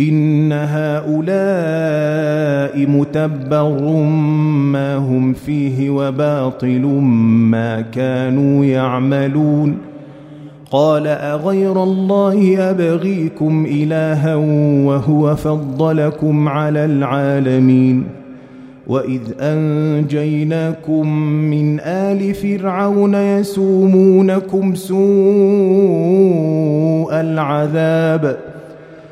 إن هؤلاء متبر ما هم فيه وباطل ما كانوا يعملون. قال أغير الله أبغيكم إلها وهو فضلكم على العالمين. وإذ أنجيناكم من آل فرعون يسومونكم سوء العذاب.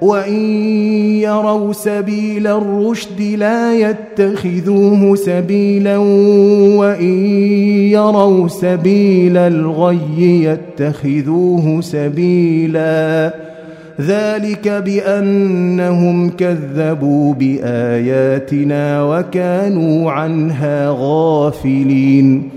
وإن يروا سبيل الرشد لا يتخذوه سبيلا وإن يروا سبيل الغي يتخذوه سبيلا ذلك بأنهم كذبوا بآياتنا وكانوا عنها غافلين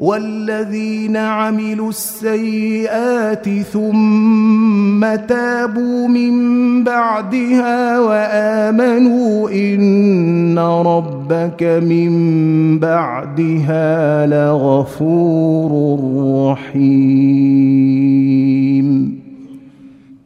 والذين عملوا السيئات ثم تابوا من بعدها وامنوا ان ربك من بعدها لغفور رحيم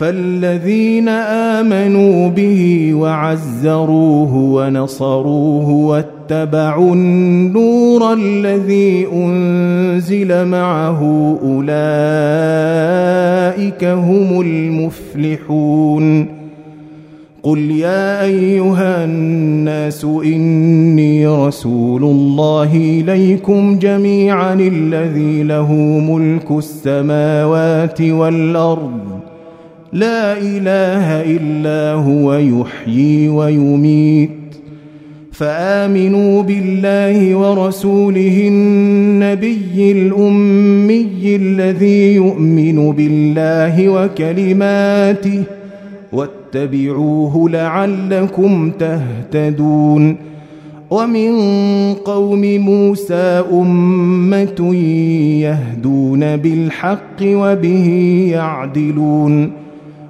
فالذين آمنوا به وعزروه ونصروه واتبعوا النور الذي أنزل معه أولئك هم المفلحون. قل يا أيها الناس إني رسول الله إليكم جميعا الذي له ملك السماوات والأرض لا إله إلا هو يحيي ويميت. فآمنوا بالله ورسوله النبي الأمي الذي يؤمن بالله وكلماته واتبعوه لعلكم تهتدون. ومن قوم موسى أمة يهدون بالحق وبه يعدلون.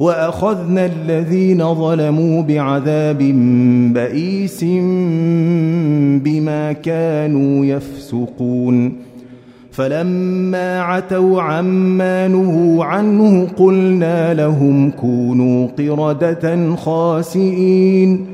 وأخذنا الذين ظلموا بعذاب بئيس بما كانوا يفسقون. فلما عتوا عما نهوا عنه قلنا لهم كونوا قردة خاسئين.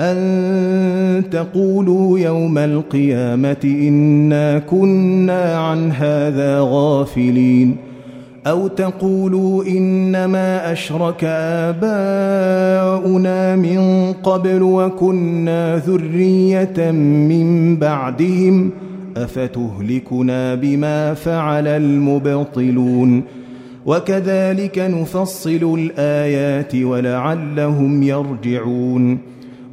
أن تقولوا يوم القيامة إنا كنا عن هذا غافلين. أو تقولوا إنما أشرك آباؤنا من قبل وكنا ذرية من بعدهم. أفتهلكنا بما فعل المبطلون. وكذلك نفصل الآيات ولعلهم يرجعون.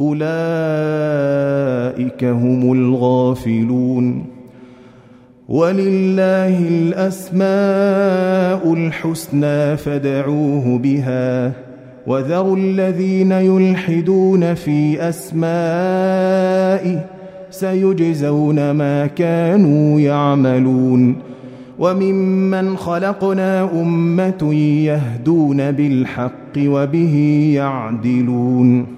أولئك هم الغافلون ولله الأسماء الحسنى فادعوه بها وذروا الذين يلحدون في أسمائه سيجزون ما كانوا يعملون وممن خلقنا أمة يهدون بالحق وبه يعدلون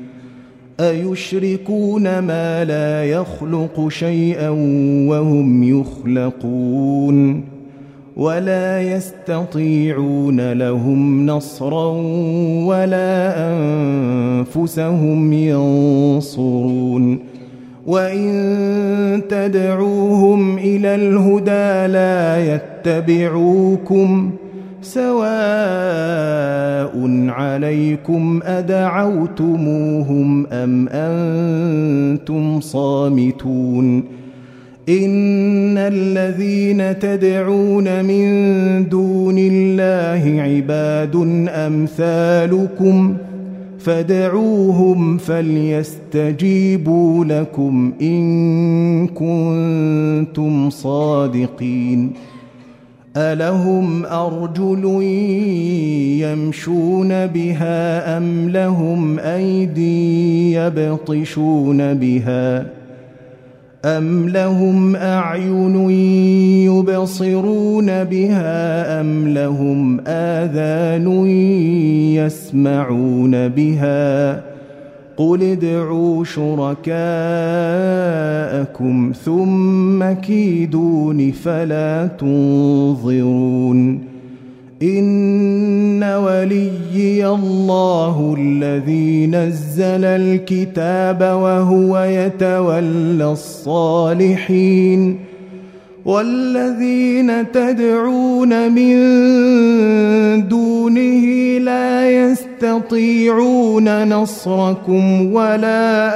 أيشركون ما لا يخلق شيئا وهم يخلقون ولا يستطيعون لهم نصرا ولا أنفسهم ينصرون وإن تدعوهم إلى الهدى لا يتبعوكم سواء عليكم أدعوتموهم أم أنتم صامتون إن الذين تدعون من دون الله عباد أمثالكم فدعوهم فليستجيبوا لكم إن كنتم صادقين الهم ارجل يمشون بها ام لهم ايدي يبطشون بها أم لهم أعين يبصرون بها أم لهم آذان يسمعون بها قل ادعوا شركاءكم ثم كيدون فلا تنظرون ان وليي الله الذي نزل الكتاب وهو يتولى الصالحين والذين تدعون من دونه لا يستطيعون نصركم ولا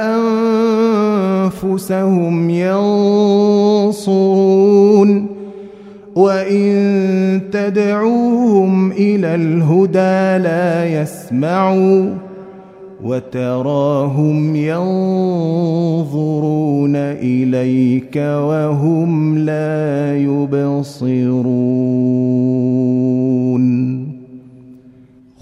أنفسهم ينصرون. وإن تدعوهم إلى الهدى لا يسمعوا وتراهم ينظرون إليك وهم لا يبصرون.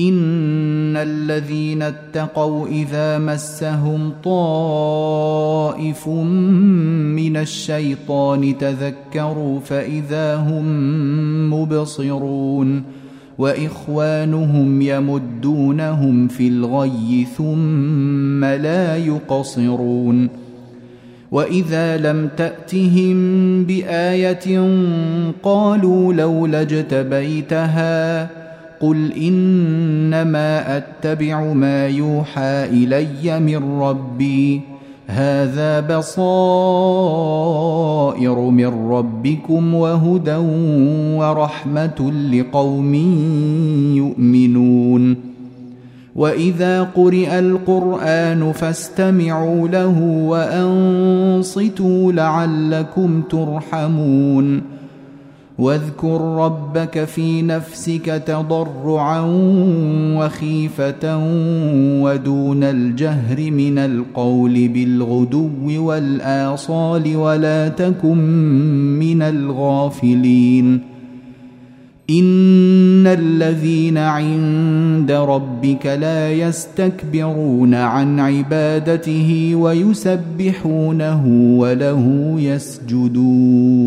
إن الذين اتقوا إذا مسهم طائف من الشيطان تذكروا فإذا هم مبصرون وإخوانهم يمدونهم في الغي ثم لا يقصرون وإذا لم تأتهم بآية قالوا لولا اجتبيتها قل انما اتبع ما يوحى الي من ربي هذا بصائر من ربكم وهدى ورحمه لقوم يؤمنون واذا قرئ القران فاستمعوا له وانصتوا لعلكم ترحمون واذكر ربك في نفسك تضرعا وخيفة ودون الجهر من القول بالغدو والآصال ولا تكن من الغافلين. إن الذين عند ربك لا يستكبرون عن عبادته ويسبحونه وله يسجدون.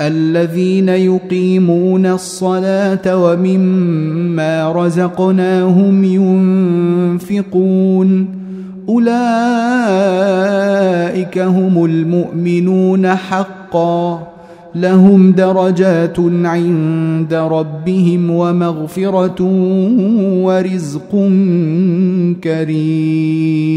الذين يقيمون الصلاة ومما رزقناهم ينفقون أولئك هم المؤمنون حقا لهم درجات عند ربهم ومغفرة ورزق كريم.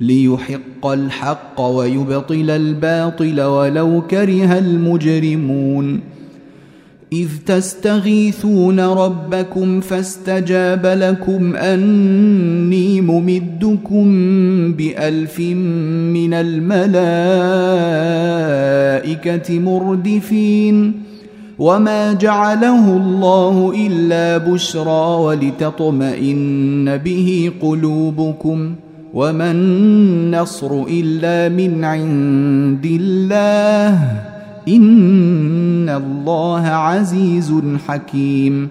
ليحق الحق ويبطل الباطل ولو كره المجرمون. إذ تستغيثون ربكم فاستجاب لكم أني ممدكم بألف من الملائكة مردفين. وما جعله الله إلا بشرى ولتطمئن به قلوبكم. وما النصر الا من عند الله ان الله عزيز حكيم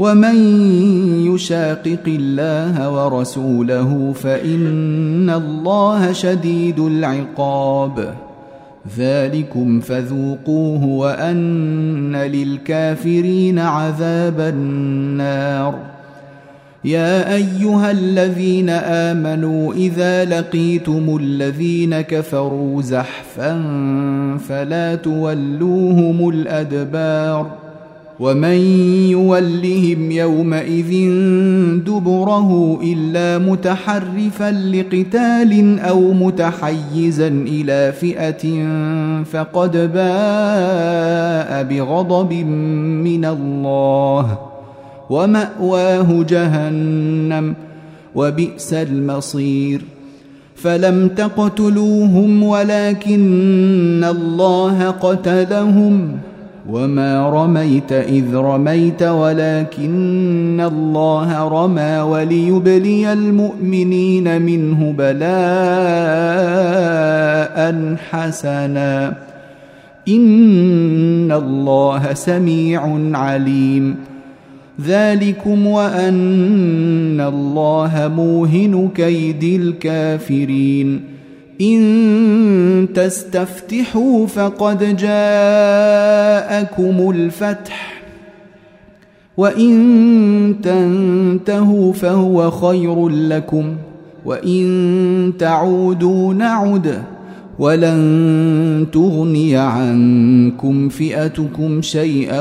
ومن يشاقق الله ورسوله فان الله شديد العقاب ذلكم فذوقوه وان للكافرين عذاب النار. يا ايها الذين امنوا اذا لقيتم الذين كفروا زحفا فلا تولوهم الادبار. ومن يولهم يومئذ دبره الا متحرفا لقتال أو متحيزا إلى فئه فقد باء بغضب من الله وماواه جهنم وبئس المصير فلم تقتلوهم ولكن الله قتلهم وما رميت اذ رميت ولكن الله رمى وليبلي المؤمنين منه بلاء حسنا ان الله سميع عليم ذلكم وان الله موهن كيد الكافرين إن تستفتحوا فقد جاءكم الفتح وإن تنتهوا فهو خير لكم وإن تعودوا نعد ولن تغني عنكم فئتكم شيئا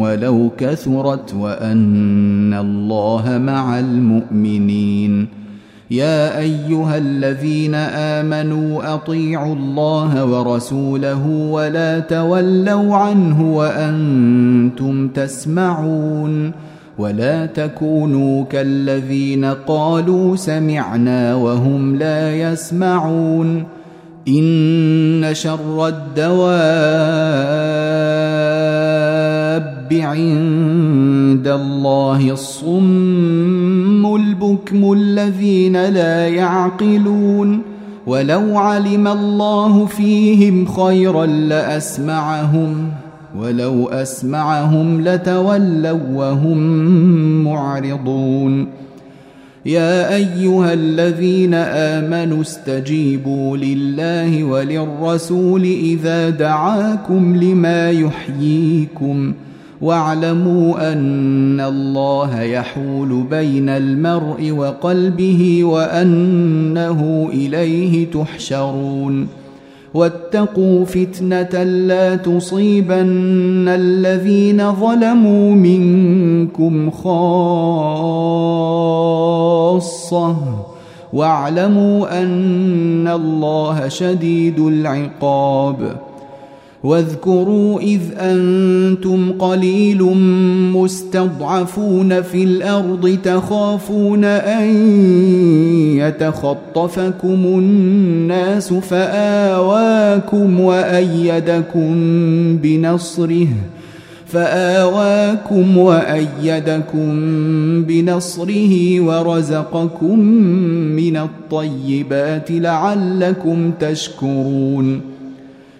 ولو كثرت وأن الله مع المؤمنين. يا أيها الذين آمنوا أطيعوا الله ورسوله ولا تولوا عنه وأنتم تسمعون ولا تكونوا كالذين قالوا سمعنا وهم لا يسمعون إن شر الدواب عند الله الصم البكم الذين لا يعقلون ولو علم الله فيهم خيرا لاسمعهم ولو اسمعهم لتولوا وهم معرضون يا ايها الذين امنوا استجيبوا لله وللرسول اذا دعاكم لما يحييكم واعلموا أن الله يحول بين المرء وقلبه وأنه إليه تحشرون. واتقوا فتنة لا تصيبن الذين ظلموا منكم خاصة. واعلموا أن الله شديد العقاب. واذكروا إذ أنتم قليل مستضعفون في الأرض تخافون أن يتخطفكم الناس فآواكم وأيدكم بنصره فآواكم وأيدكم بنصره ورزقكم من الطيبات لعلكم تشكرون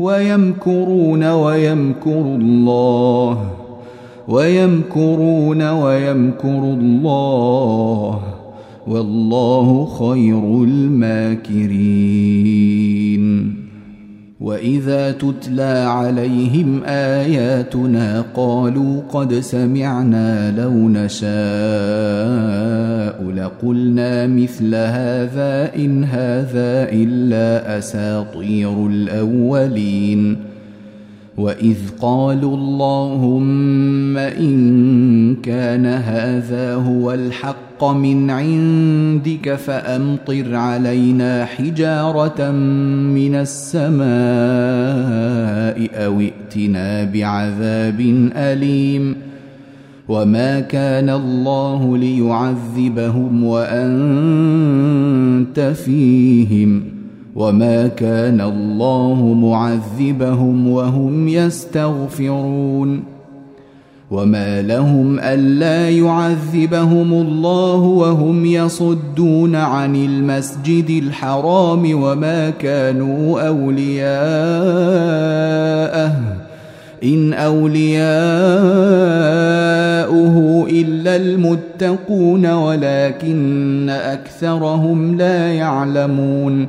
ويمكرون ويمكر الله. ويمكرون ويمكر الله. والله خير الماكرين. واذا تتلى عليهم اياتنا قالوا قد سمعنا لو نشاء لقلنا مثل هذا ان هذا الا اساطير الاولين واذ قالوا اللهم ان كان هذا هو الحق من عندك فأمطر علينا حجارة من السماء أو ائتنا بعذاب أليم وما كان الله ليعذبهم وأنت فيهم وما كان الله معذبهم وهم يستغفرون وما لهم الا يعذبهم الله وهم يصدون عن المسجد الحرام وما كانوا اولياءه ان اولياؤه الا المتقون ولكن اكثرهم لا يعلمون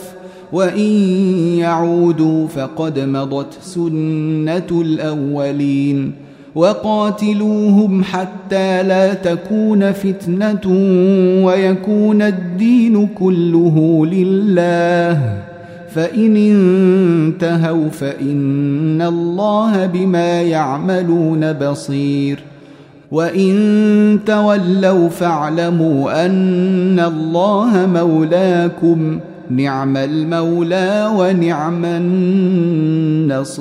وإن يعودوا فقد مضت سنة الأولين وقاتلوهم حتى لا تكون فتنة ويكون الدين كله لله. فإن انتهوا فإن الله بما يعملون بصير. وإن تولوا فاعلموا أن الله مولاكم نعم المولى ونعم النصير.